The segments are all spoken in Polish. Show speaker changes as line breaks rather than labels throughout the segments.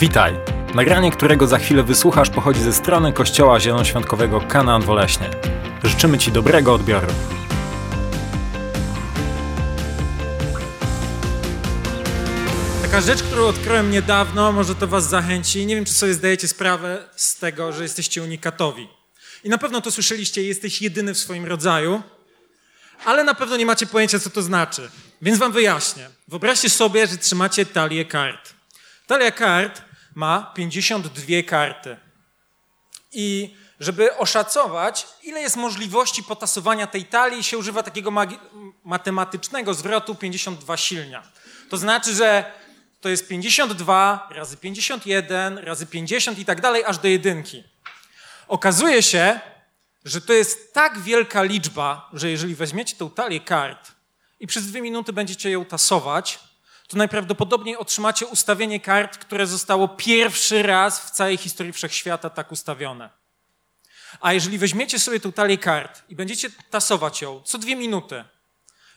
Witaj! Nagranie, którego za chwilę wysłuchasz, pochodzi ze strony Kościoła Zielonoświątkowego Kanaan Woleśnie. Życzymy Ci dobrego odbioru.
Taka rzecz, którą odkryłem niedawno, może to Was zachęci. Nie wiem, czy sobie zdajecie sprawę z tego, że jesteście unikatowi. I na pewno to słyszeliście, jesteś jedyny w swoim rodzaju, ale na pewno nie macie pojęcia, co to znaczy. Więc Wam wyjaśnię. Wyobraźcie sobie, że trzymacie talię kart. Talia kart ma 52 karty. I żeby oszacować, ile jest możliwości potasowania tej talii, się używa takiego matematycznego zwrotu 52 silnia. To znaczy, że to jest 52 razy 51 razy 50 i tak dalej, aż do jedynki. Okazuje się, że to jest tak wielka liczba, że jeżeli weźmiecie tą talię kart i przez dwie minuty będziecie ją tasować, to najprawdopodobniej otrzymacie ustawienie kart, które zostało pierwszy raz w całej historii wszechświata tak ustawione. A jeżeli weźmiecie sobie tą talię kart i będziecie tasować ją co dwie minuty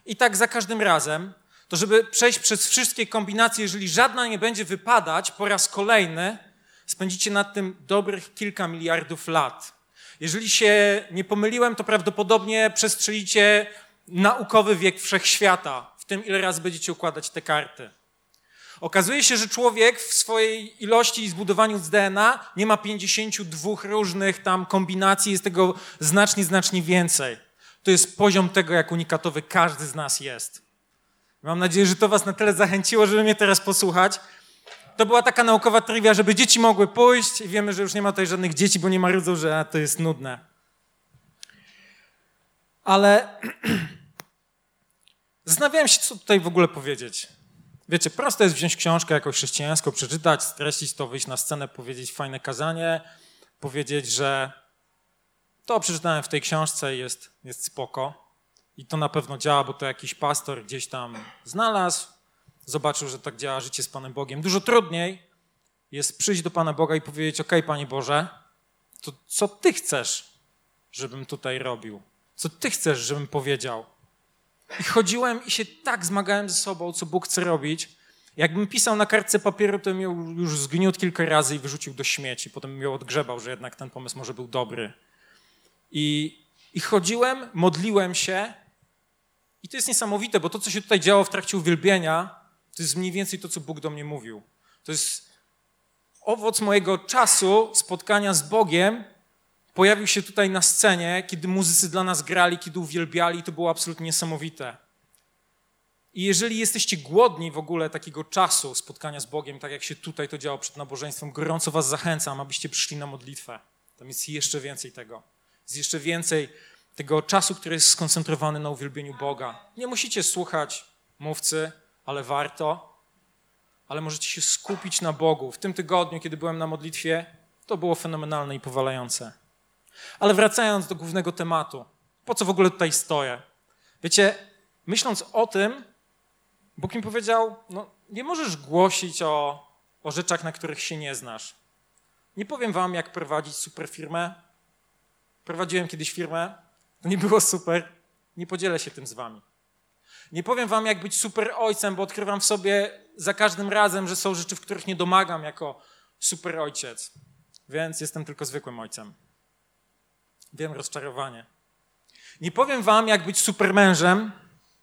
i tak za każdym razem, to żeby przejść przez wszystkie kombinacje, jeżeli żadna nie będzie wypadać po raz kolejny, spędzicie nad tym dobrych kilka miliardów lat. Jeżeli się nie pomyliłem, to prawdopodobnie przestrzelicie naukowy wiek wszechświata tym, ile razy będziecie układać te karty. Okazuje się, że człowiek w swojej ilości i zbudowaniu z DNA nie ma 52 różnych tam kombinacji, jest tego znacznie, znacznie więcej. To jest poziom tego, jak unikatowy każdy z nas jest. Mam nadzieję, że to Was na tyle zachęciło, żeby mnie teraz posłuchać. To była taka naukowa trivia, żeby dzieci mogły pójść i wiemy, że już nie ma tutaj żadnych dzieci, bo nie marudzą, że to jest nudne. Ale zastanawiałem się, co tutaj w ogóle powiedzieć. Wiecie, proste jest wziąć książkę jakąś chrześcijańską, przeczytać, streścić to, wyjść na scenę, powiedzieć fajne kazanie, powiedzieć, że to przeczytałem w tej książce jest, jest spoko. I to na pewno działa, bo to jakiś pastor gdzieś tam znalazł, zobaczył, że tak działa życie z Panem Bogiem. Dużo trudniej jest przyjść do Pana Boga i powiedzieć: OK, Panie Boże, to co Ty chcesz, żebym tutaj robił? Co Ty chcesz, żebym powiedział? I chodziłem i się tak zmagałem ze sobą, co Bóg chce robić. Jakbym pisał na kartce papieru, to bym ją już zgniótł kilka razy i wyrzucił do śmieci. Potem bym ją odgrzebał, że jednak ten pomysł może był dobry. I, i chodziłem, modliłem się. I to jest niesamowite, bo to, co się tutaj działo w trakcie uwielbienia, to jest mniej więcej to, co Bóg do mnie mówił. To jest owoc mojego czasu spotkania z Bogiem, pojawił się tutaj na scenie, kiedy muzycy dla nas grali, kiedy uwielbiali, to było absolutnie niesamowite. I jeżeli jesteście głodni w ogóle takiego czasu spotkania z Bogiem, tak jak się tutaj to działo przed nabożeństwem, gorąco was zachęcam, abyście przyszli na modlitwę. Tam jest jeszcze więcej tego. Jest jeszcze więcej tego czasu, który jest skoncentrowany na uwielbieniu Boga. Nie musicie słuchać mówcy, ale warto. Ale możecie się skupić na Bogu. W tym tygodniu, kiedy byłem na modlitwie, to było fenomenalne i powalające. Ale wracając do głównego tematu, po co w ogóle tutaj stoję? Wiecie, myśląc o tym, Bóg mi powiedział: No, nie możesz głosić o, o rzeczach, na których się nie znasz. Nie powiem wam, jak prowadzić super firmę. Prowadziłem kiedyś firmę, to nie było super. Nie podzielę się tym z wami. Nie powiem wam, jak być super ojcem, bo odkrywam w sobie za każdym razem, że są rzeczy, w których nie domagam jako super ojciec. Więc jestem tylko zwykłym ojcem. Wiem rozczarowanie. Nie powiem wam, jak być supermężem.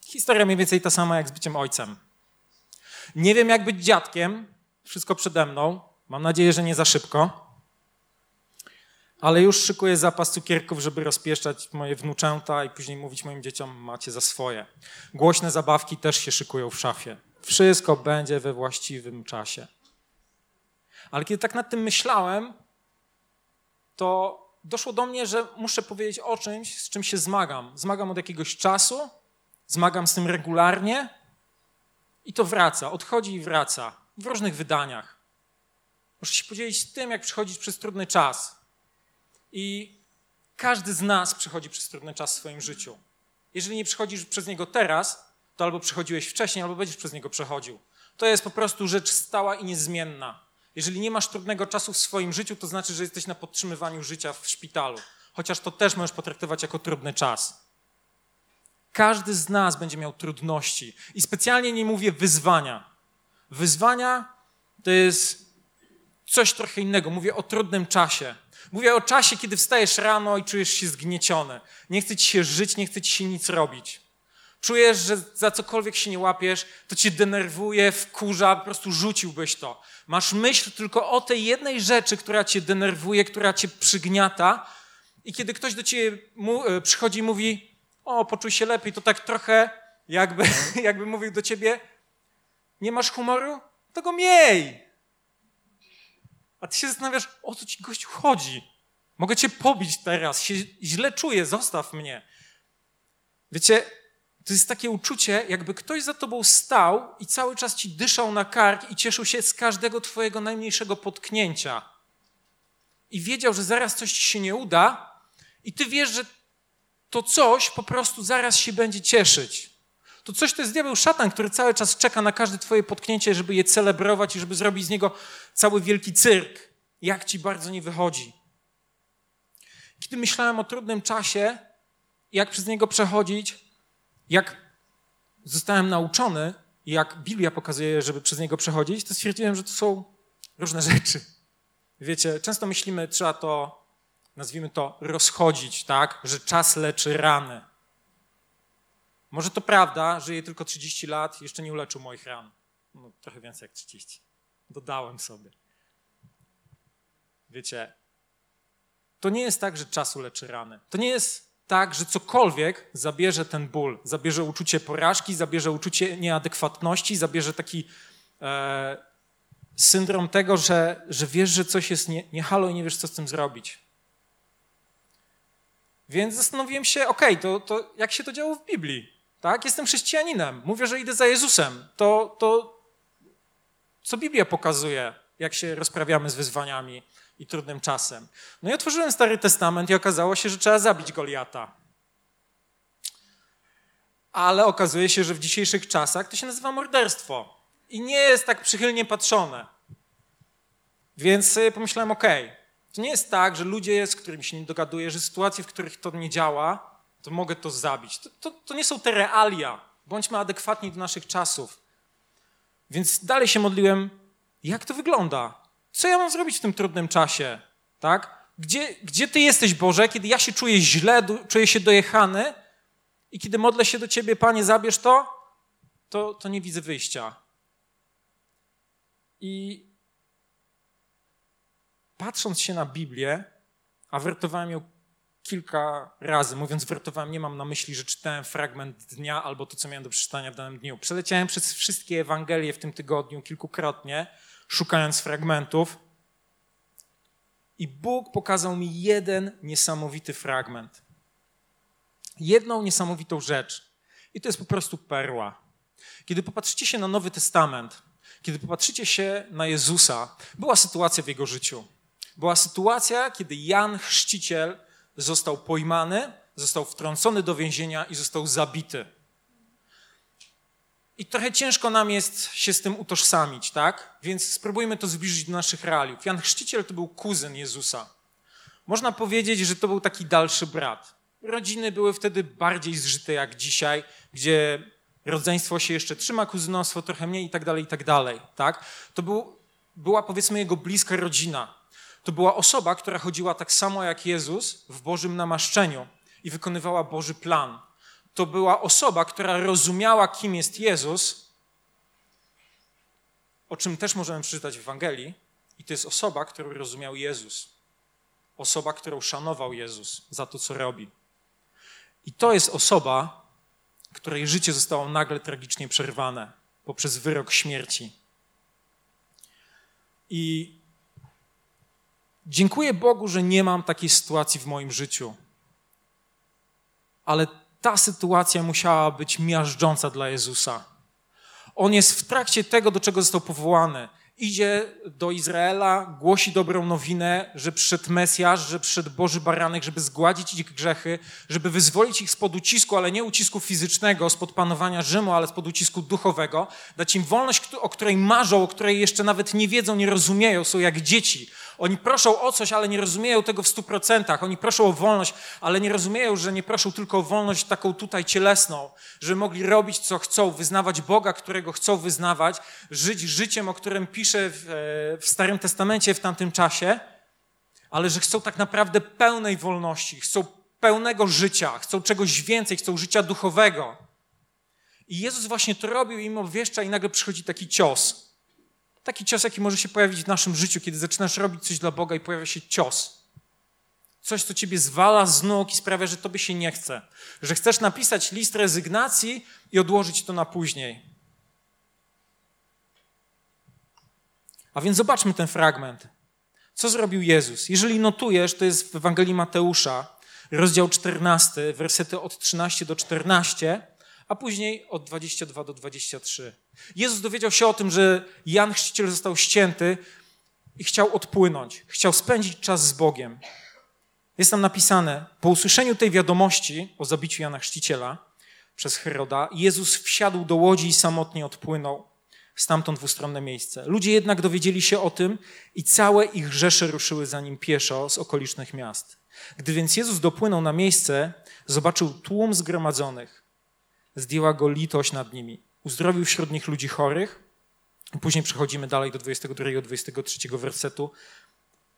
Historia mniej więcej ta sama jak z byciem ojcem. Nie wiem, jak być dziadkiem. Wszystko przede mną. Mam nadzieję, że nie za szybko. Ale już szykuję zapas cukierków, żeby rozpieszczać moje wnuczęta i później mówić moim dzieciom, macie za swoje. Głośne zabawki też się szykują w szafie. Wszystko będzie we właściwym czasie. Ale kiedy tak nad tym myślałem, to doszło do mnie, że muszę powiedzieć o czymś, z czym się zmagam. Zmagam od jakiegoś czasu, zmagam z tym regularnie i to wraca, odchodzi i wraca w różnych wydaniach. Muszę się podzielić tym, jak przechodzić przez trudny czas. I każdy z nas przechodzi przez trudny czas w swoim życiu. Jeżeli nie przechodzisz przez niego teraz, to albo przechodziłeś wcześniej, albo będziesz przez niego przechodził. To jest po prostu rzecz stała i niezmienna. Jeżeli nie masz trudnego czasu w swoim życiu, to znaczy, że jesteś na podtrzymywaniu życia w szpitalu. Chociaż to też możesz potraktować jako trudny czas. Każdy z nas będzie miał trudności. I specjalnie nie mówię wyzwania. Wyzwania to jest coś trochę innego. Mówię o trudnym czasie. Mówię o czasie, kiedy wstajesz rano i czujesz się zgnieciony. Nie chce ci się żyć, nie chce ci się nic robić. Czujesz, że za cokolwiek się nie łapiesz, to cię denerwuje, wkurza, po prostu rzuciłbyś to. Masz myśl tylko o tej jednej rzeczy, która cię denerwuje, która cię przygniata. I kiedy ktoś do ciebie e, przychodzi i mówi, o, poczuj się lepiej, to tak trochę jakby, jakby mówił do ciebie, nie masz humoru? To go miej! A ty się zastanawiasz, o co ci gościu chodzi? Mogę cię pobić teraz, się źle czuję, zostaw mnie. Wiecie, to jest takie uczucie, jakby ktoś za tobą stał i cały czas ci dyszał na kark i cieszył się z każdego twojego najmniejszego potknięcia. I wiedział, że zaraz coś ci się nie uda, i ty wiesz, że to coś po prostu zaraz się będzie cieszyć. To coś to jest diabeł szatan, który cały czas czeka na każde twoje potknięcie, żeby je celebrować i żeby zrobić z niego cały wielki cyrk. Jak ci bardzo nie wychodzi. Kiedy myślałem o trudnym czasie, jak przez niego przechodzić, jak zostałem nauczony, jak Biblia pokazuje, żeby przez niego przechodzić, to stwierdziłem, że to są różne rzeczy. Wiecie, często myślimy, trzeba to, nazwijmy to, rozchodzić, tak? Że czas leczy rany. Może to prawda, żyję tylko 30 lat, jeszcze nie uleczył moich ran. No, trochę więcej jak 30. Dodałem sobie. Wiecie, to nie jest tak, że czasu leczy rany. To nie jest tak, że cokolwiek zabierze ten ból, zabierze uczucie porażki, zabierze uczucie nieadekwatności, zabierze taki e, syndrom tego, że, że wiesz, że coś jest nie, nie halo i nie wiesz, co z tym zrobić. Więc zastanowiłem się, okay, to, to jak się to działo w Biblii? Tak? Jestem chrześcijaninem, mówię, że idę za Jezusem. To, to co Biblia pokazuje, jak się rozprawiamy z wyzwaniami i trudnym czasem. No i otworzyłem Stary Testament i okazało się, że trzeba zabić Goliata. Ale okazuje się, że w dzisiejszych czasach to się nazywa morderstwo i nie jest tak przychylnie patrzone. Więc pomyślałem, okej, okay, to nie jest tak, że ludzie, z którymi się nie dogaduję, że sytuacje, w których to nie działa, to mogę to zabić. To, to, to nie są te realia. Bądźmy adekwatni do naszych czasów. Więc dalej się modliłem, jak to wygląda? Co ja mam zrobić w tym trudnym czasie? Tak? Gdzie, gdzie Ty jesteś, Boże, kiedy ja się czuję źle, czuję się dojechany i kiedy modlę się do Ciebie, Panie, zabierz to, to, to nie widzę wyjścia. I patrząc się na Biblię, a wertowałem ją kilka razy, mówiąc wertowałem, nie mam na myśli, że czytałem fragment dnia albo to, co miałem do przeczytania w danym dniu. Przeleciałem przez wszystkie Ewangelie w tym tygodniu kilkukrotnie szukając fragmentów. I Bóg pokazał mi jeden niesamowity fragment. Jedną niesamowitą rzecz. I to jest po prostu perła. Kiedy popatrzycie się na Nowy Testament, kiedy popatrzycie się na Jezusa, była sytuacja w jego życiu. Była sytuacja, kiedy Jan Chrzciciel został pojmany, został wtrącony do więzienia i został zabity. I trochę ciężko nam jest się z tym utożsamić, tak? Więc spróbujmy to zbliżyć do naszych realiów. Jan Chrzciciel to był kuzyn Jezusa. Można powiedzieć, że to był taki dalszy brat. Rodziny były wtedy bardziej zżyte jak dzisiaj, gdzie rodzeństwo się jeszcze trzyma, kuzynostwo trochę mniej i tak dalej, i tak dalej, tak? To był, była powiedzmy jego bliska rodzina. To była osoba, która chodziła tak samo jak Jezus w Bożym namaszczeniu i wykonywała Boży plan to była osoba, która rozumiała, kim jest Jezus, o czym też możemy przeczytać w Ewangelii, i to jest osoba, którą rozumiał Jezus. Osoba, którą szanował Jezus za to, co robi. I to jest osoba, której życie zostało nagle tragicznie przerwane poprzez wyrok śmierci. I dziękuję Bogu, że nie mam takiej sytuacji w moim życiu. Ale ta sytuacja musiała być miażdżąca dla Jezusa. On jest w trakcie tego, do czego został powołany. Idzie do Izraela, głosi dobrą nowinę, że przyszedł Mesjasz, że przyszedł Boży Baranek, żeby zgładzić ich grzechy, żeby wyzwolić ich spod ucisku, ale nie ucisku fizycznego, spod panowania Rzymu, ale spod ucisku duchowego, dać im wolność, o której marzą, o której jeszcze nawet nie wiedzą, nie rozumieją, są jak dzieci. Oni proszą o coś, ale nie rozumieją tego w stu procentach. Oni proszą o wolność, ale nie rozumieją, że nie proszą tylko o wolność taką tutaj cielesną, żeby mogli robić co chcą, wyznawać Boga, którego chcą wyznawać, żyć życiem, o którym pisze pisze w, e, w Starym Testamencie w tamtym czasie, ale że chcą tak naprawdę pełnej wolności, chcą pełnego życia, chcą czegoś więcej, chcą życia duchowego. I Jezus właśnie to robił, im obwieszcza i nagle przychodzi taki cios. Taki cios, jaki może się pojawić w naszym życiu, kiedy zaczynasz robić coś dla Boga i pojawia się cios. Coś, co ciebie zwala z nóg i sprawia, że tobie się nie chce. Że chcesz napisać list rezygnacji i odłożyć to na później. A więc zobaczmy ten fragment. Co zrobił Jezus? Jeżeli notujesz, to jest w Ewangelii Mateusza, rozdział 14, wersety od 13 do 14, a później od 22 do 23. Jezus dowiedział się o tym, że Jan Chrzciciel został ścięty i chciał odpłynąć, chciał spędzić czas z Bogiem. Jest tam napisane, po usłyszeniu tej wiadomości o zabiciu Jana Chrzciciela przez Heroda, Jezus wsiadł do łodzi i samotnie odpłynął stamtąd dwustronne miejsce. Ludzie jednak dowiedzieli się o tym i całe ich rzesze ruszyły za nim pieszo z okolicznych miast. Gdy więc Jezus dopłynął na miejsce, zobaczył tłum zgromadzonych. Zdjęła go litość nad nimi. Uzdrowił wśród nich ludzi chorych. Później przechodzimy dalej do 22-23 wersetu.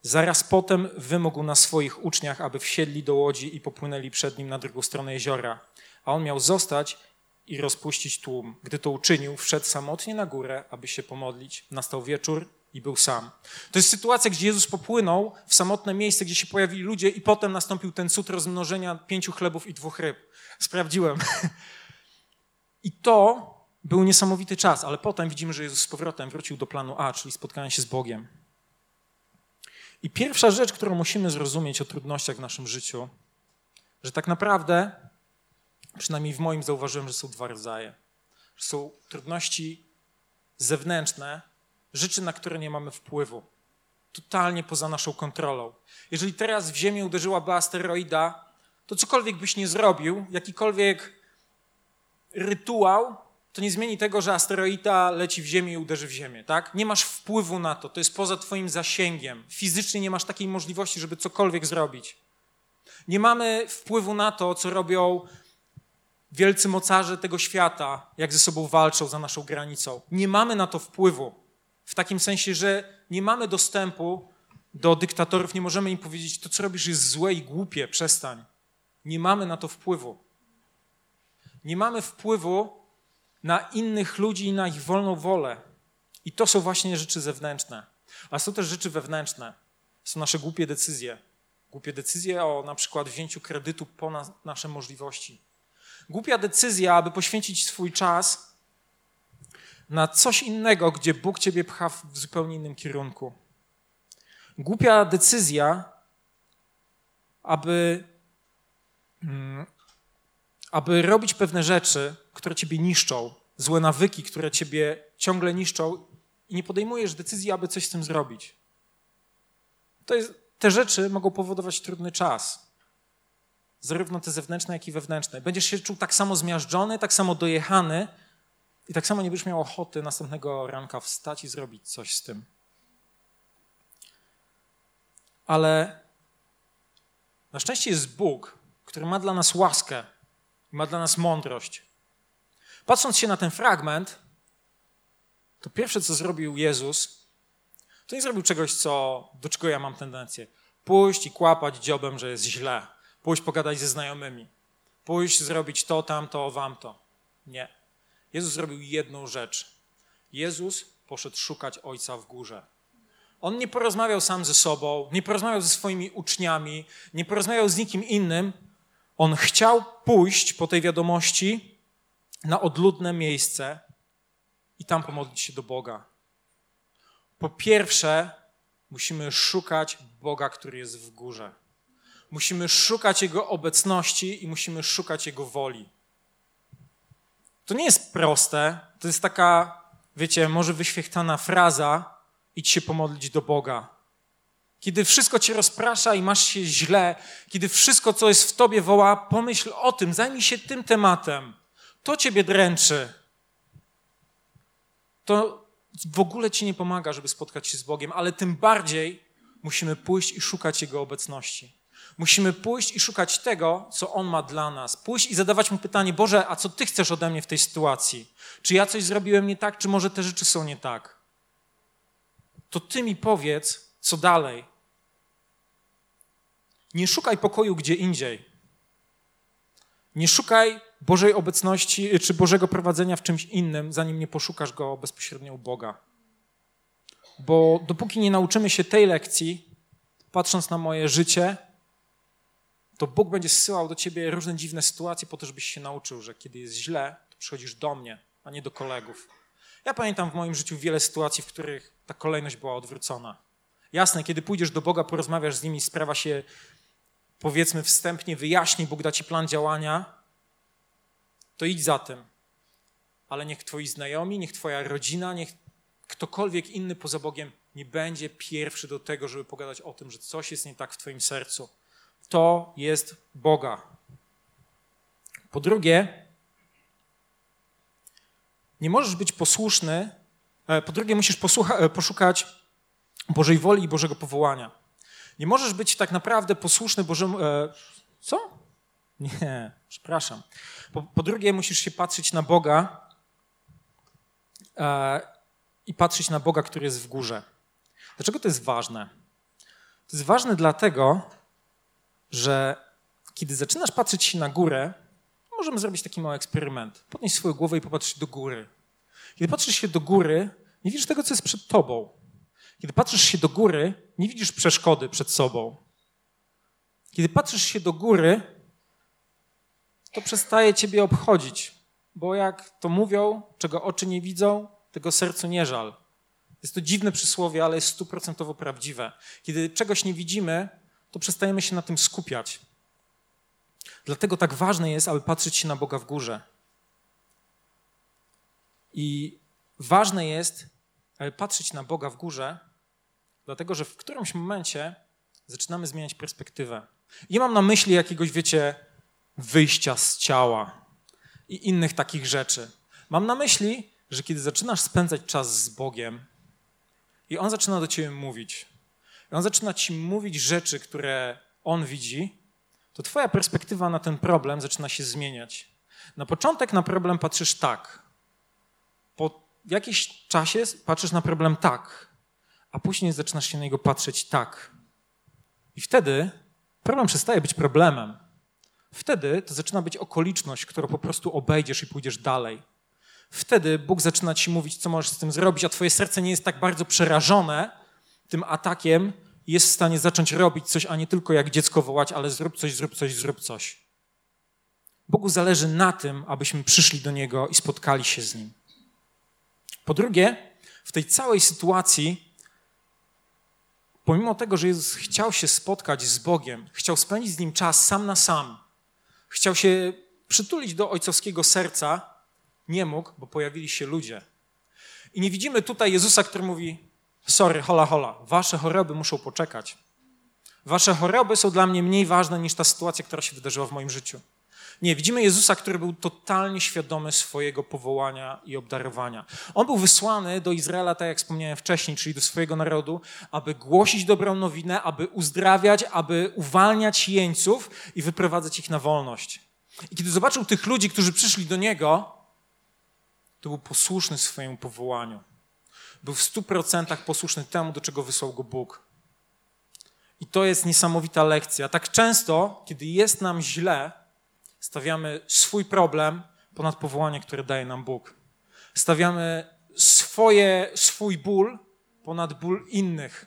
Zaraz potem wymógł na swoich uczniach, aby wsiedli do łodzi i popłynęli przed nim na drugą stronę jeziora. A on miał zostać i rozpuścić tłum. Gdy to uczynił, wszedł samotnie na górę, aby się pomodlić. Nastał wieczór i był sam. To jest sytuacja, gdzie Jezus popłynął w samotne miejsce, gdzie się pojawili ludzie i potem nastąpił ten cud rozmnożenia pięciu chlebów i dwóch ryb. Sprawdziłem. I to był niesamowity czas, ale potem widzimy, że Jezus z powrotem wrócił do planu A, czyli spotkania się z Bogiem. I pierwsza rzecz, którą musimy zrozumieć o trudnościach w naszym życiu, że tak naprawdę, przynajmniej w moim zauważyłem, że są dwa rodzaje. Że są trudności zewnętrzne, rzeczy, na które nie mamy wpływu. Totalnie poza naszą kontrolą. Jeżeli teraz w Ziemię uderzyłaby asteroida, to cokolwiek byś nie zrobił, jakikolwiek rytuał, to nie zmieni tego, że asteroida leci w Ziemię i uderzy w Ziemię, tak? Nie masz wpływu na to, to jest poza twoim zasięgiem. Fizycznie nie masz takiej możliwości, żeby cokolwiek zrobić. Nie mamy wpływu na to, co robią wielcy mocarze tego świata, jak ze sobą walczą za naszą granicą. Nie mamy na to wpływu. W takim sensie, że nie mamy dostępu do dyktatorów, nie możemy im powiedzieć, to co robisz jest złe i głupie, przestań. Nie mamy na to wpływu. Nie mamy wpływu na innych ludzi i na ich wolną wolę. I to są właśnie rzeczy zewnętrzne. A są też rzeczy wewnętrzne. Są nasze głupie decyzje. Głupie decyzje o na przykład wzięciu kredytu ponad nasze możliwości. Głupia decyzja, aby poświęcić swój czas na coś innego, gdzie Bóg ciebie pcha w zupełnie innym kierunku. Głupia decyzja, aby, mm, aby robić pewne rzeczy, które ciebie niszczą, złe nawyki, które ciebie ciągle niszczą i nie podejmujesz decyzji, aby coś z tym zrobić. To jest, te rzeczy mogą powodować trudny czas. Zarówno te zewnętrzne, jak i wewnętrzne. Będziesz się czuł tak samo zmiażdżony, tak samo dojechany i tak samo nie będziesz miał ochoty następnego ranka wstać i zrobić coś z tym. Ale na szczęście jest Bóg, który ma dla nas łaskę, ma dla nas mądrość. Patrząc się na ten fragment, to pierwsze, co zrobił Jezus, to nie zrobił czegoś, co, do czego ja mam tendencję. Pójść i kłapać dziobem, że jest źle. Pójść pogadać ze znajomymi. Pójść zrobić to, tamto, wamto. Nie. Jezus zrobił jedną rzecz. Jezus poszedł szukać Ojca w górze. On nie porozmawiał sam ze sobą, nie porozmawiał ze swoimi uczniami, nie porozmawiał z nikim innym. On chciał pójść po tej wiadomości na odludne miejsce i tam pomodlić się do Boga. Po pierwsze, musimy szukać Boga, który jest w górze. Musimy szukać Jego obecności i musimy szukać Jego woli. To nie jest proste. To jest taka, wiecie, może wyświechtana fraza: idź się pomodlić do Boga. Kiedy wszystko cię rozprasza i masz się źle, kiedy wszystko, co jest w tobie, woła, pomyśl o tym, zajmij się tym tematem to ciebie dręczy, to w ogóle ci nie pomaga, żeby spotkać się z Bogiem, ale tym bardziej musimy pójść i szukać Jego obecności. Musimy pójść i szukać tego, co On ma dla nas. Pójść i zadawać Mu pytanie, Boże, a co Ty chcesz ode mnie w tej sytuacji? Czy ja coś zrobiłem nie tak, czy może te rzeczy są nie tak? to ty mi powiedz, co dalej. Nie szukaj pokoju gdzie indziej. Nie szukaj Bożej obecności czy Bożego prowadzenia w czymś innym, zanim nie poszukasz go bezpośrednio u Boga. Bo dopóki nie nauczymy się tej lekcji, patrząc na moje życie, to Bóg będzie zsyłał do ciebie różne dziwne sytuacje po to, żebyś się nauczył, że kiedy jest źle, to przychodzisz do mnie, a nie do kolegów. Ja pamiętam w moim życiu wiele sytuacji, w których ta kolejność była odwrócona. Jasne, kiedy pójdziesz do Boga, porozmawiasz z nimi, sprawa się powiedzmy wstępnie wyjaśni, Bóg da ci plan działania, to idź za tym. Ale niech twoi znajomi, niech twoja rodzina, niech ktokolwiek inny poza Bogiem nie będzie pierwszy do tego, żeby pogadać o tym, że coś jest nie tak w twoim sercu. To jest Boga. Po drugie, nie możesz być posłuszny. E, po drugie, musisz posłucha, e, poszukać Bożej woli i Bożego powołania. Nie możesz być tak naprawdę posłuszny Bożemu. E, co? Nie, przepraszam. Po, po, drugie, musisz się patrzeć na Boga i patrzeć na Boga, który jest w górze. Dlaczego to jest ważne? To jest ważne dlatego, że kiedy zaczynasz patrzeć się na górę, możemy zrobić taki mały eksperyment. Podnieś swoją głowę i popatrz do góry. Kiedy patrzysz się do góry, nie widzisz tego, co jest przed tobą. Kiedy patrzysz się do góry, nie widzisz przeszkody przed sobą. Kiedy patrzysz się do góry, to przestaje ciebie obchodzić, bo jak to mówią, czego oczy nie widzą, tego sercu nie żal. Jest to dziwne przysłowie, ale jest stuprocentowo prawdziwe. Kiedy czegoś nie widzimy, to przestajemy się na tym skupiać. Dlatego tak ważne jest, aby patrzeć się na Boga w górze. I ważne jest, aby patrzeć na Boga w górze, dlatego że w którymś momencie zaczynamy zmieniać perspektywę. Nie mam na myśli jakiegoś, wiecie, wyjścia z ciała i innych takich rzeczy. Mam na myśli, że kiedy zaczynasz spędzać czas z Bogiem i On zaczyna do ciebie mówić, i On zaczyna ci mówić rzeczy, które On widzi, to twoja perspektywa na ten problem zaczyna się zmieniać. Na początek na problem patrzysz tak. Po jakimś czasie patrzysz na problem tak, a później zaczynasz się na niego patrzeć tak. I wtedy problem przestaje być problemem. Wtedy to zaczyna być okoliczność, którą po prostu obejdziesz i pójdziesz dalej. Wtedy Bóg zaczyna ci mówić, co możesz z tym zrobić, a twoje serce nie jest tak bardzo przerażone tym atakiem, jest w stanie zacząć robić coś, a nie tylko jak dziecko wołać, ale zrób coś, zrób coś, zrób coś. Bogu zależy na tym, abyśmy przyszli do Niego i spotkali się z Nim. Po drugie, w tej całej sytuacji, pomimo tego, że Jezus chciał się spotkać z Bogiem, chciał spędzić z Nim czas sam na sam, chciał się przytulić do ojcowskiego serca, nie mógł, bo pojawili się ludzie. I nie widzimy tutaj Jezusa, który mówi: Sorry, hola, hola, wasze choroby muszą poczekać. Wasze choroby są dla mnie mniej ważne niż ta sytuacja, która się wydarzyła w moim życiu. Nie, widzimy Jezusa, który był totalnie świadomy swojego powołania i obdarowania. On był wysłany do Izraela, tak jak wspomniałem wcześniej, czyli do swojego narodu, aby głosić dobrą nowinę, aby uzdrawiać, aby uwalniać jeńców i wyprowadzać ich na wolność. I kiedy zobaczył tych ludzi, którzy przyszli do niego, to był posłuszny swojemu powołaniu. Był w stu procentach posłuszny temu, do czego wysłał go Bóg. I to jest niesamowita lekcja. Tak często, kiedy jest nam źle, stawiamy swój problem ponad powołanie, które daje nam Bóg. Stawiamy swoje, swój ból ponad ból innych.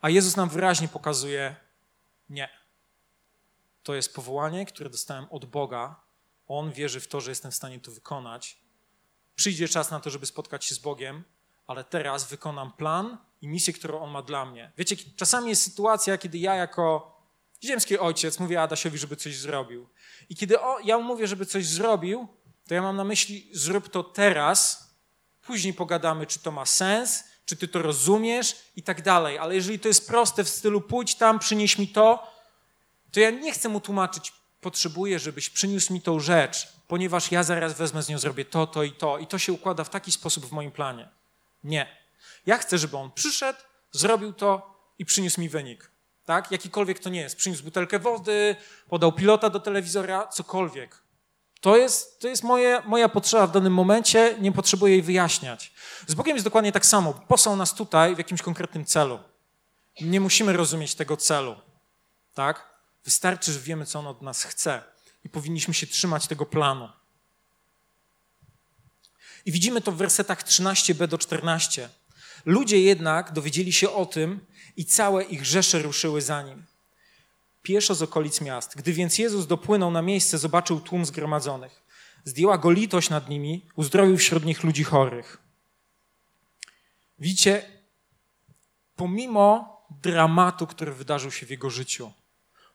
A Jezus nam wyraźnie pokazuje: nie. To jest powołanie, które dostałem od Boga. On wierzy w to, że jestem w stanie to wykonać. Przyjdzie czas na to, żeby spotkać się z Bogiem, ale teraz wykonam plan i misję, którą On ma dla mnie. Wiecie, czasami jest sytuacja, kiedy ja jako ziemski ojciec mówię Adasiowi, żeby coś zrobił. I kiedy o, ja mu mówię, żeby coś zrobił, to ja mam na myśli, zrób to teraz, później pogadamy, czy to ma sens, czy ty to rozumiesz i tak dalej. Ale jeżeli to jest proste w stylu pójdź tam, przynieś mi to, to ja nie chcę mu tłumaczyć, potrzebuję, żebyś przyniósł mi tą rzecz, ponieważ ja zaraz wezmę z nią, zrobię to, to i to. I to się układa w taki sposób w moim planie. Nie. Ja chcę, żeby on przyszedł, zrobił to i przyniósł mi wynik. Tak? Jakikolwiek to nie jest. Przyniósł butelkę wody, podał pilota do telewizora, cokolwiek. To jest, to jest moje, moja potrzeba w danym momencie, nie potrzebuję jej wyjaśniać. Z Bogiem jest dokładnie tak samo. Posłał nas tutaj w jakimś konkretnym celu. Nie musimy rozumieć tego celu. Tak? Wystarczy, że wiemy, co On od nas chce i powinniśmy się trzymać tego planu. I widzimy to w wersetach 13b do 14. Ludzie jednak dowiedzieli się o tym i całe ich rzesze ruszyły za nim. Pieszo z okolic miast. Gdy więc Jezus dopłynął na miejsce, zobaczył tłum zgromadzonych. Zdjęła go litość nad nimi, uzdrowił wśród nich ludzi chorych. Widzicie, pomimo dramatu, który wydarzył się w jego życiu,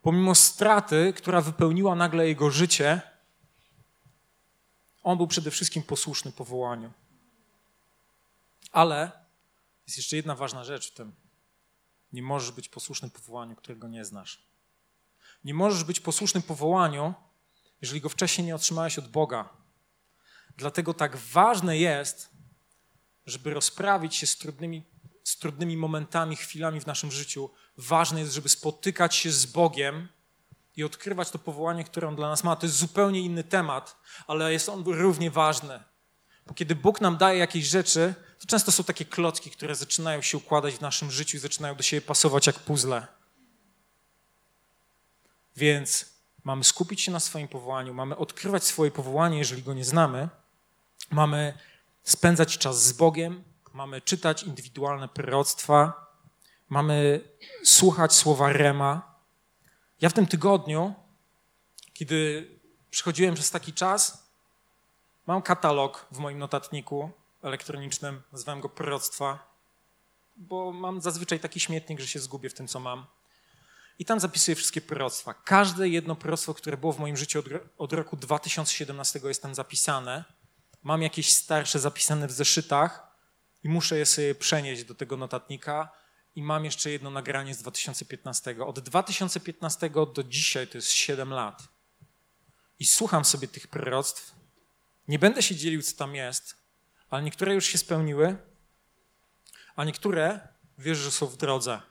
pomimo straty, która wypełniła nagle jego życie, on był przede wszystkim posłuszny powołaniu. Ale jest jeszcze jedna ważna rzecz w tym. Nie możesz być posłuszny powołaniu, którego nie znasz. Nie możesz być posłuszny powołaniu, jeżeli go wcześniej nie otrzymałeś od Boga. Dlatego tak ważne jest, żeby rozprawić się z trudnymi, z trudnymi momentami, chwilami w naszym życiu. Ważne jest, żeby spotykać się z Bogiem i odkrywać to powołanie, które On dla nas ma. To jest zupełnie inny temat, ale jest on równie ważny. Bo kiedy Bóg nam daje jakieś rzeczy, to często są takie klocki, które zaczynają się układać w naszym życiu i zaczynają do siebie pasować jak puzzle. Więc mamy skupić się na swoim powołaniu, mamy odkrywać swoje powołanie, jeżeli go nie znamy, mamy spędzać czas z Bogiem, mamy czytać indywidualne proroctwa, mamy słuchać słowa Rema. Ja w tym tygodniu, kiedy przychodziłem przez taki czas, mam katalog w moim notatniku elektronicznym, nazywam go proroctwa, bo mam zazwyczaj taki śmietnik, że się zgubię w tym, co mam. I tam zapisuję wszystkie proroctwa. Każde jedno proroctwo, które było w moim życiu od, od roku 2017 jest tam zapisane. Mam jakieś starsze zapisane w zeszytach i muszę je sobie przenieść do tego notatnika. I mam jeszcze jedno nagranie z 2015. Od 2015 do dzisiaj to jest 7 lat. I słucham sobie tych proroctw. Nie będę się dzielił, co tam jest, ale niektóre już się spełniły, a niektóre wiesz, że są w drodze.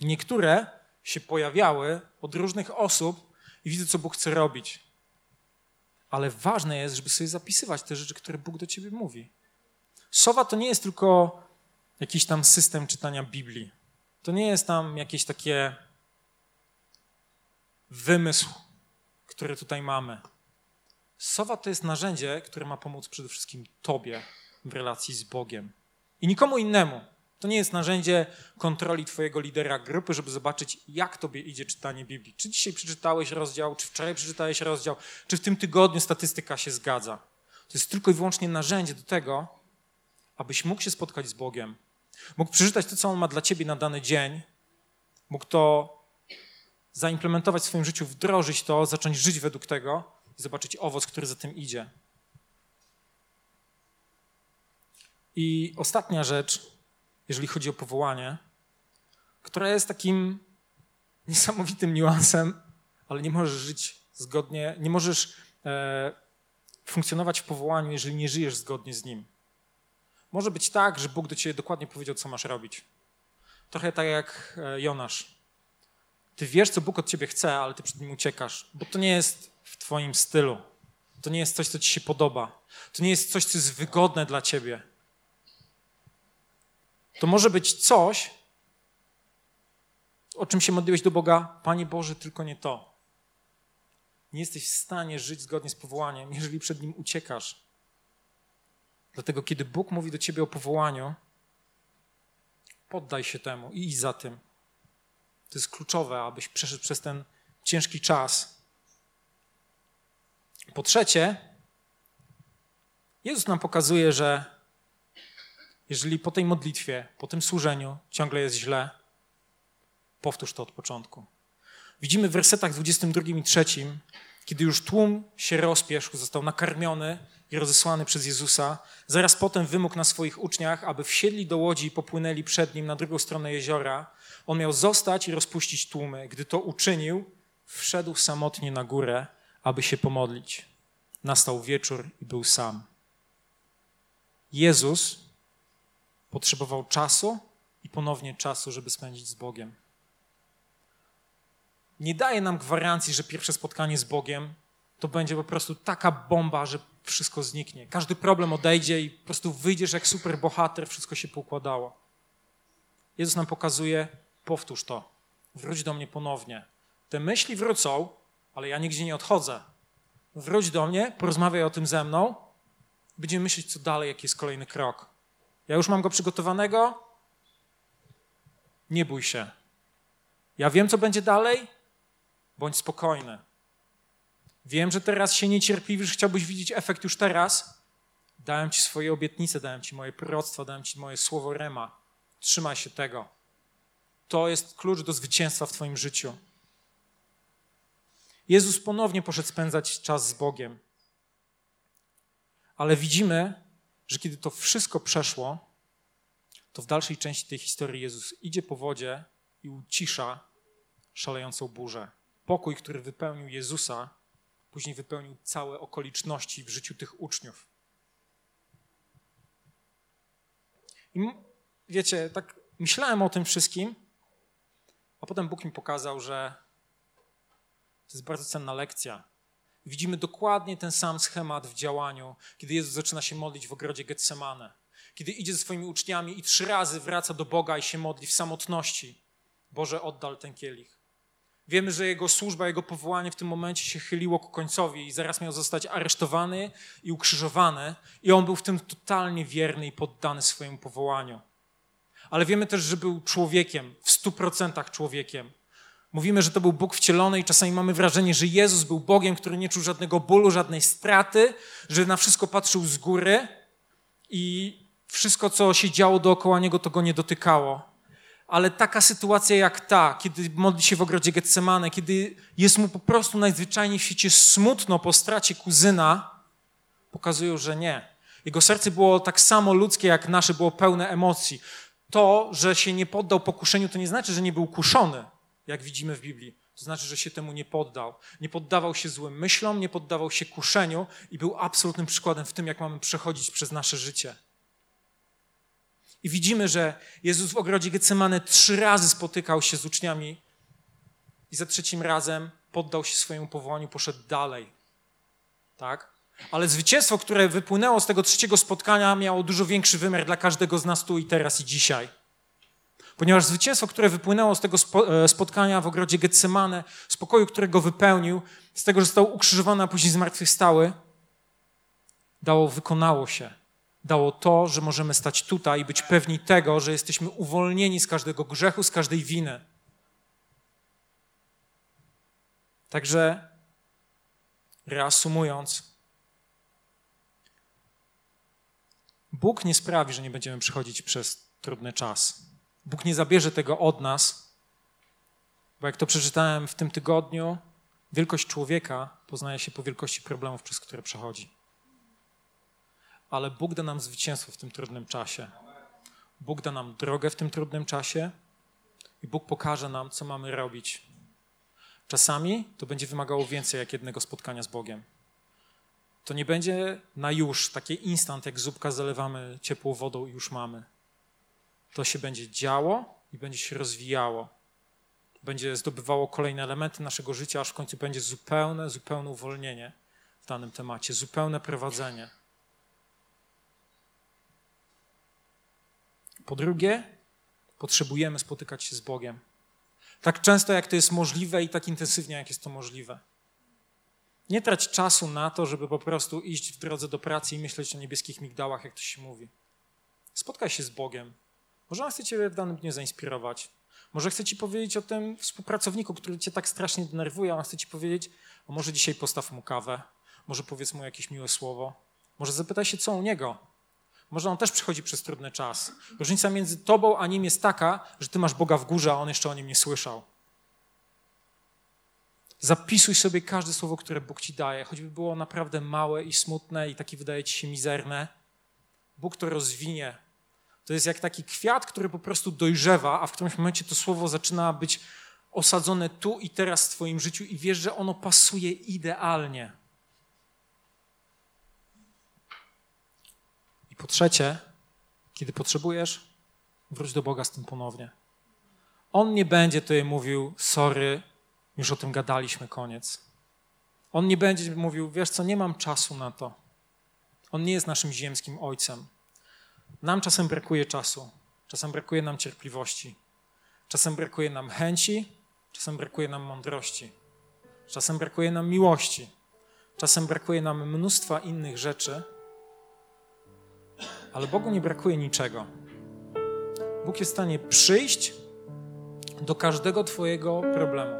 Niektóre się pojawiały od różnych osób i widzę, co Bóg chce robić. Ale ważne jest, żeby sobie zapisywać te rzeczy, które Bóg do ciebie mówi. Sowa to nie jest tylko jakiś tam system czytania Biblii. To nie jest tam jakieś takie wymysł, który tutaj mamy. Sowa to jest narzędzie, które ma pomóc przede wszystkim Tobie w relacji z Bogiem i nikomu innemu. To nie jest narzędzie kontroli Twojego lidera grupy, żeby zobaczyć, jak Tobie idzie czytanie Biblii. Czy dzisiaj przeczytałeś rozdział, czy wczoraj przeczytałeś rozdział, czy w tym tygodniu statystyka się zgadza. To jest tylko i wyłącznie narzędzie do tego, abyś mógł się spotkać z Bogiem, mógł przeczytać to, co On ma dla Ciebie na dany dzień, mógł to zaimplementować w swoim życiu, wdrożyć to, zacząć żyć według tego i zobaczyć owoc, który za tym idzie. I ostatnia rzecz, jeżeli chodzi o powołanie, która jest takim niesamowitym niuansem, ale nie możesz żyć zgodnie, nie możesz e, funkcjonować w powołaniu, jeżeli nie żyjesz zgodnie z nim. Może być tak, że Bóg do ciebie dokładnie powiedział, co masz robić. Trochę tak jak e, Jonasz. Ty wiesz, co Bóg od ciebie chce, ale ty przed nim uciekasz, bo to nie jest w twoim stylu. To nie jest coś, co ci się podoba. To nie jest coś, co jest wygodne dla ciebie to może być coś, o czym się modliłeś do Boga, Panie Boże, tylko nie to. Nie jesteś w stanie żyć zgodnie z powołaniem, jeżeli przed nim uciekasz. Dlatego, kiedy Bóg mówi do ciebie o powołaniu, poddaj się temu i idź za tym. To jest kluczowe, abyś przeszedł przez ten ciężki czas. Po trzecie, Jezus nam pokazuje, że jeżeli po tej modlitwie, po tym służeniu ciągle jest źle, powtórz to od początku. Widzimy w wersetach 22 i 3, kiedy już tłum się rozpieszł, został nakarmiony i rozesłany przez Jezusa, zaraz potem wymógł na swoich uczniach, aby wsiedli do łodzi i popłynęli przed nim na drugą stronę jeziora. On miał zostać i rozpuścić tłumy. Gdy to uczynił, wszedł samotnie na górę, aby się pomodlić. Nastał wieczór i był sam. Jezus Potrzebował czasu i ponownie czasu, żeby spędzić z Bogiem. Nie daje nam gwarancji, że pierwsze spotkanie z Bogiem to będzie po prostu taka bomba, że wszystko zniknie. Każdy problem odejdzie i po prostu wyjdziesz jak super bohater, wszystko się poukładało. Jezus nam pokazuje, powtórz to, wróć do mnie ponownie. Te myśli wrócą, ale ja nigdzie nie odchodzę. Wróć do mnie, porozmawiaj o tym ze mną, będziemy myśleć, co dalej, jaki jest kolejny krok. Ja już mam go przygotowanego, nie bój się. Ja wiem, co będzie dalej, bądź spokojny. Wiem, że teraz się niecierpliwisz, chciałbyś widzieć efekt już teraz. Dałem ci swoje obietnice, dałem ci moje proroctwa, dałem ci moje słowo rema. Trzymaj się tego. To jest klucz do zwycięstwa w Twoim życiu. Jezus ponownie poszedł spędzać czas z Bogiem. Ale widzimy, że kiedy to wszystko przeszło, to w dalszej części tej historii Jezus idzie po wodzie i ucisza szalejącą burzę. Pokój, który wypełnił Jezusa, później wypełnił całe okoliczności w życiu tych uczniów. I wiecie, tak myślałem o tym wszystkim, a potem Bóg mi pokazał, że to jest bardzo cenna lekcja. Widzimy dokładnie ten sam schemat w działaniu, kiedy Jezus zaczyna się modlić w ogrodzie Getsemane. Kiedy idzie ze swoimi uczniami i trzy razy wraca do Boga i się modli w samotności. Boże, oddal ten kielich. Wiemy, że jego służba, jego powołanie w tym momencie się chyliło ku końcowi i zaraz miał zostać aresztowany i ukrzyżowany, i on był w tym totalnie wierny i poddany swojemu powołaniu. Ale wiemy też, że był człowiekiem, w stu procentach człowiekiem. Mówimy, że to był Bóg wcielony i czasami mamy wrażenie, że Jezus był Bogiem, który nie czuł żadnego bólu, żadnej straty, że na wszystko patrzył z góry i wszystko, co się działo dookoła Niego, to Go nie dotykało. Ale taka sytuacja jak ta, kiedy modli się w ogrodzie Getsemane, kiedy jest mu po prostu najzwyczajniej w świecie smutno po stracie kuzyna, pokazują, że nie. Jego serce było tak samo ludzkie jak nasze, było pełne emocji. To, że się nie poddał pokuszeniu, to nie znaczy, że nie był kuszony jak widzimy w Biblii. To znaczy, że się temu nie poddał. Nie poddawał się złym myślom, nie poddawał się kuszeniu i był absolutnym przykładem w tym, jak mamy przechodzić przez nasze życie. I widzimy, że Jezus w ogrodzie Getsemane trzy razy spotykał się z uczniami i za trzecim razem poddał się swojemu powołaniu, poszedł dalej. Tak? Ale zwycięstwo, które wypłynęło z tego trzeciego spotkania, miało dużo większy wymiar dla każdego z nas tu i teraz i dzisiaj. Ponieważ zwycięstwo, które wypłynęło z tego e, spotkania w ogrodzie Getsemane, spokoju, którego wypełnił, z tego, że został ukrzyżowany, a później zmartwychwstały, dało, wykonało się. Dało to, że możemy stać tutaj i być pewni tego, że jesteśmy uwolnieni z każdego grzechu, z każdej winy. Także reasumując, Bóg nie sprawi, że nie będziemy przechodzić przez trudny czas. Bóg nie zabierze tego od nas, bo jak to przeczytałem w tym tygodniu, wielkość człowieka poznaje się po wielkości problemów, przez które przechodzi. Ale Bóg da nam zwycięstwo w tym trudnym czasie. Bóg da nam drogę w tym trudnym czasie i Bóg pokaże nam, co mamy robić. Czasami to będzie wymagało więcej jak jednego spotkania z Bogiem. To nie będzie na już, takie instant, jak zupka zalewamy ciepłą wodą i już mamy to się będzie działo i będzie się rozwijało. Będzie zdobywało kolejne elementy naszego życia, aż w końcu będzie zupełne, zupełne uwolnienie w danym temacie, zupełne prowadzenie. Po drugie, potrzebujemy spotykać się z Bogiem. Tak często, jak to jest możliwe i tak intensywnie, jak jest to możliwe. Nie trać czasu na to, żeby po prostu iść w drodze do pracy i myśleć o niebieskich migdałach, jak to się mówi. Spotkaj się z Bogiem, może on chce cię w danym dniu zainspirować. Może chce ci powiedzieć o tym współpracowniku, który cię tak strasznie denerwuje, a on chce ci powiedzieć, a może dzisiaj postaw mu kawę, może powiedz mu jakieś miłe słowo, może zapytaj się, co u niego. Może on też przechodzi przez trudny czas. Różnica między tobą a nim jest taka, że ty masz Boga w górze, a on jeszcze o nim nie słyszał. Zapisuj sobie każde słowo, które Bóg ci daje, choćby było naprawdę małe i smutne i takie wydaje ci się mizerne. Bóg to rozwinie to jest jak taki kwiat, który po prostu dojrzewa, a w którymś momencie to słowo zaczyna być osadzone tu i teraz w Twoim życiu i wiesz, że ono pasuje idealnie. I po trzecie, kiedy potrzebujesz, wróć do Boga z tym ponownie. On nie będzie tutaj mówił, sorry, już o tym gadaliśmy, koniec. On nie będzie mówił, wiesz co, nie mam czasu na to. On nie jest naszym ziemskim ojcem. Nam czasem brakuje czasu, czasem brakuje nam cierpliwości, czasem brakuje nam chęci, czasem brakuje nam mądrości, czasem brakuje nam miłości, czasem brakuje nam mnóstwa innych rzeczy, ale Bogu nie brakuje niczego. Bóg jest w stanie przyjść do każdego Twojego problemu,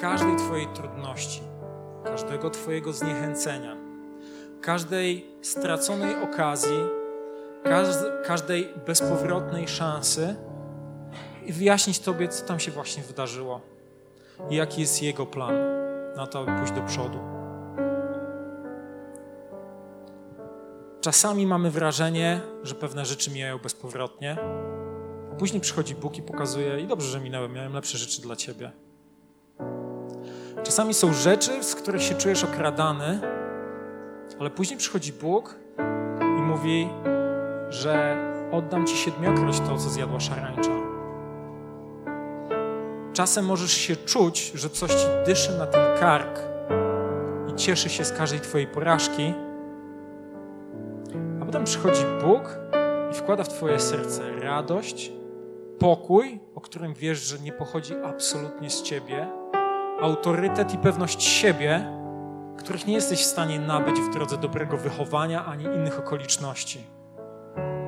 każdej Twojej trudności, każdego Twojego zniechęcenia, każdej straconej okazji, każdej bezpowrotnej szansy i wyjaśnić Tobie, co tam się właśnie wydarzyło i jaki jest Jego plan na to, aby pójść do przodu. Czasami mamy wrażenie, że pewne rzeczy mijają bezpowrotnie. Później przychodzi Bóg i pokazuje, i dobrze, że minęły, miałem lepsze rzeczy dla ciebie. Czasami są rzeczy, z których się czujesz okradany, ale później przychodzi Bóg i mówi, że oddam ci siedmiokroć to, co zjadła szarańcza. Czasem możesz się czuć, że coś ci dyszy na ten kark i cieszy się z każdej twojej porażki, przychodzi Bóg i wkłada w Twoje serce radość, pokój, o którym wiesz, że nie pochodzi absolutnie z Ciebie, autorytet i pewność siebie, których nie jesteś w stanie nabyć w drodze dobrego wychowania ani innych okoliczności.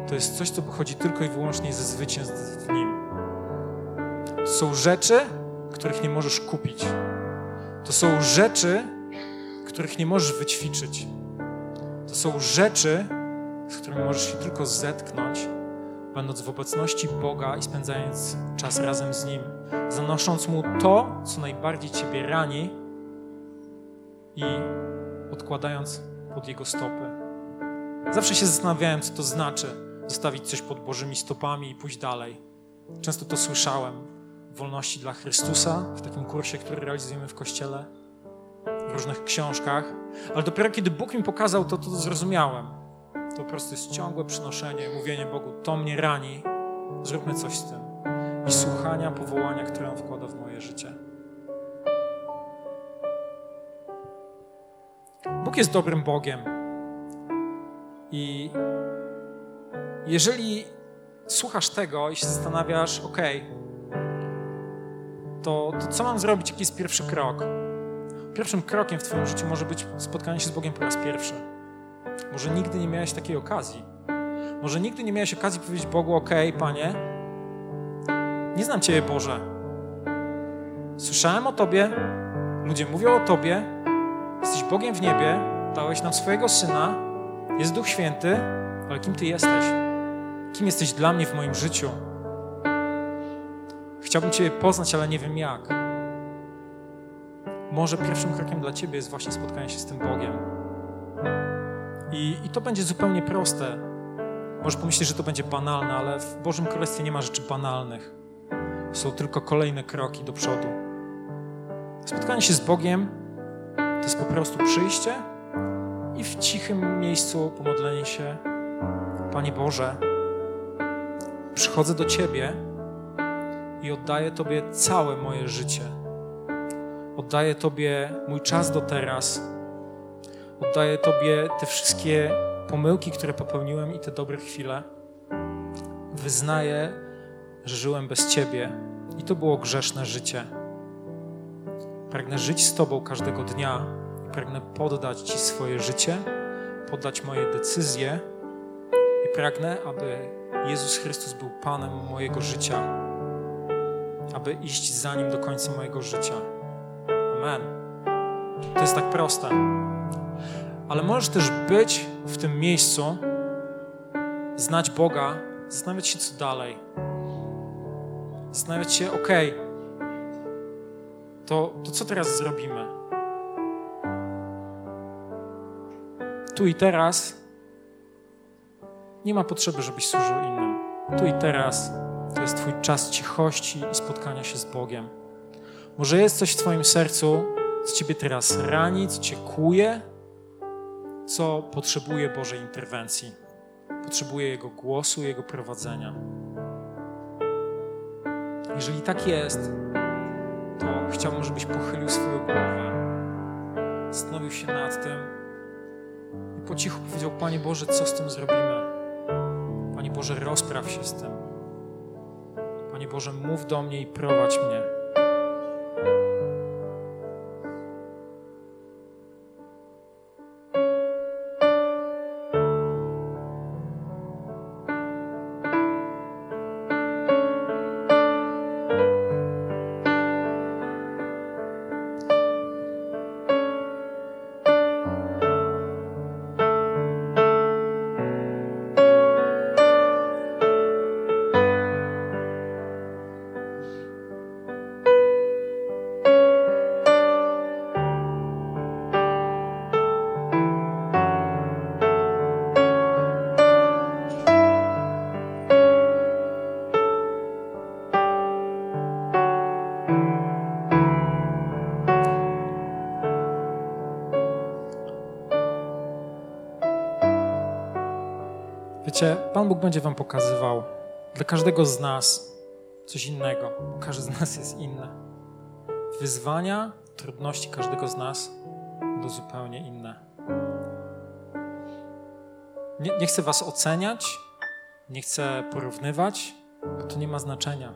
To jest coś, co pochodzi tylko i wyłącznie ze zwycięstw w Nim. To są rzeczy, których nie możesz kupić. To są rzeczy, których nie możesz wyćwiczyć. To są rzeczy, z którymi możesz się tylko zetknąć, będąc w obecności Boga i spędzając czas razem z Nim, zanosząc Mu to, co najbardziej Ciebie rani i odkładając pod Jego stopy. Zawsze się zastanawiałem, co to znaczy zostawić coś pod Bożymi stopami i pójść dalej. Często to słyszałem w Wolności dla Chrystusa, w takim kursie, który realizujemy w Kościele, w różnych książkach, ale dopiero kiedy Bóg mi pokazał to, to zrozumiałem po prostu jest ciągłe przynoszenie, mówienie Bogu, to mnie rani, zróbmy coś z tym. I słuchania powołania, które On wkłada w moje życie. Bóg jest dobrym Bogiem. I jeżeli słuchasz tego i się zastanawiasz, ok, to, to co mam zrobić, jaki jest pierwszy krok? Pierwszym krokiem w Twoim życiu może być spotkanie się z Bogiem po raz pierwszy. Może nigdy nie miałeś takiej okazji. Może nigdy nie miałeś okazji powiedzieć Bogu: OK, Panie, nie znam Ciebie, Boże. Słyszałem o Tobie, ludzie mówią o Tobie, jesteś Bogiem w niebie, dałeś nam swojego syna, jest Duch Święty, ale kim Ty jesteś? Kim jesteś dla mnie w moim życiu? Chciałbym Ciebie poznać, ale nie wiem jak. Może pierwszym krokiem dla Ciebie jest właśnie spotkanie się z tym Bogiem. I, I to będzie zupełnie proste. Może pomyśleć, że to będzie banalne, ale w Bożym Królestwie nie ma rzeczy banalnych. Są tylko kolejne kroki do przodu. Spotkanie się z Bogiem to jest po prostu przyjście i w cichym miejscu pomodlenie się. Panie Boże, przychodzę do Ciebie i oddaję Tobie całe moje życie. Oddaję Tobie mój czas do teraz Oddaję Tobie te wszystkie pomyłki, które popełniłem i te dobre chwile. Wyznaję, że żyłem bez Ciebie i to było grzeszne życie. Pragnę żyć z Tobą każdego dnia i pragnę poddać Ci swoje życie, poddać moje decyzje i pragnę, aby Jezus Chrystus był Panem mojego życia, aby iść za Nim do końca mojego życia. Amen. To jest tak proste ale możesz też być w tym miejscu, znać Boga, zastanawiać się, co dalej. Zastanawiać się, ok, to, to co teraz zrobimy? Tu i teraz nie ma potrzeby, żebyś służył innym. Tu i teraz to jest Twój czas cichości i spotkania się z Bogiem. Może jest coś w Twoim sercu, co Ciebie teraz rani, co Cię kuje, co potrzebuje Bożej interwencji, potrzebuje Jego głosu, Jego prowadzenia. Jeżeli tak jest, to chciałbym, żebyś pochylił swoją głowę zastanowił się nad tym i po cichu powiedział: Panie Boże, co z tym zrobimy? Panie Boże, rozpraw się z tym. Panie Boże, mów do mnie i prowadź mnie. Wiecie, Pan Bóg będzie Wam pokazywał dla każdego z nas coś innego, każdy z nas jest inny. Wyzwania, trudności każdego z nas będą zupełnie inne. Nie, nie chcę Was oceniać, nie chcę porównywać, bo to nie ma znaczenia.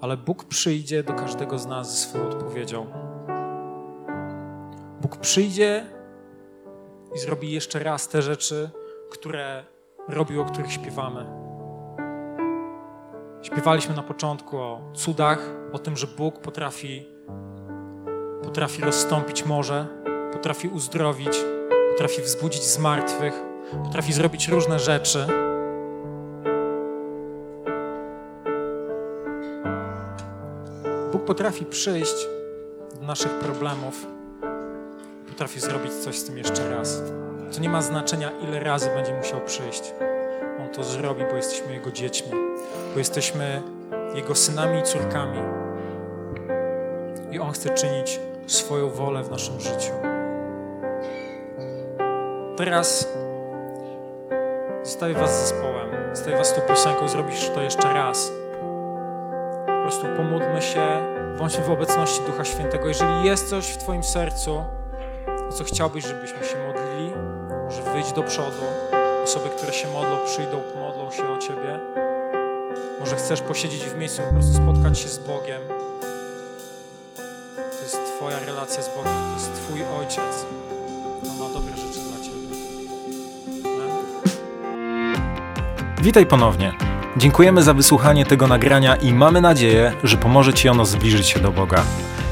Ale Bóg przyjdzie do każdego z nas ze swoją odpowiedzią. Bóg przyjdzie i zrobi jeszcze raz te rzeczy, które robił, o których śpiewamy. Śpiewaliśmy na początku o cudach, o tym, że Bóg potrafi, potrafi rozstąpić morze, potrafi uzdrowić, potrafi wzbudzić zmartwych, potrafi zrobić różne rzeczy. Bóg potrafi przyjść do naszych problemów, potrafi zrobić coś z tym jeszcze raz. To nie ma znaczenia, ile razy będzie musiał przyjść. On to zrobi, bo jesteśmy Jego dziećmi, bo jesteśmy Jego synami i córkami. I On chce czynić swoją wolę w naszym życiu. Teraz zostawię Was zespołem, zostawię Was tą piosenką, zrobisz to jeszcze raz. Po prostu pomódlmy się, bądźmy w obecności Ducha Świętego. Jeżeli jest coś w Twoim sercu, o co chciałbyś, żebyśmy się modlili, może wyjść do przodu. Osoby, które się modlą, przyjdą, pomodlą się o Ciebie. Może chcesz posiedzieć w miejscu, po prostu spotkać się z Bogiem. To jest Twoja relacja z Bogiem, to jest Twój Ojciec. On ma dobre rzeczy dla Ciebie. Amen.
Witaj ponownie. Dziękujemy za wysłuchanie tego nagrania i mamy nadzieję, że pomoże Ci ono zbliżyć się do Boga.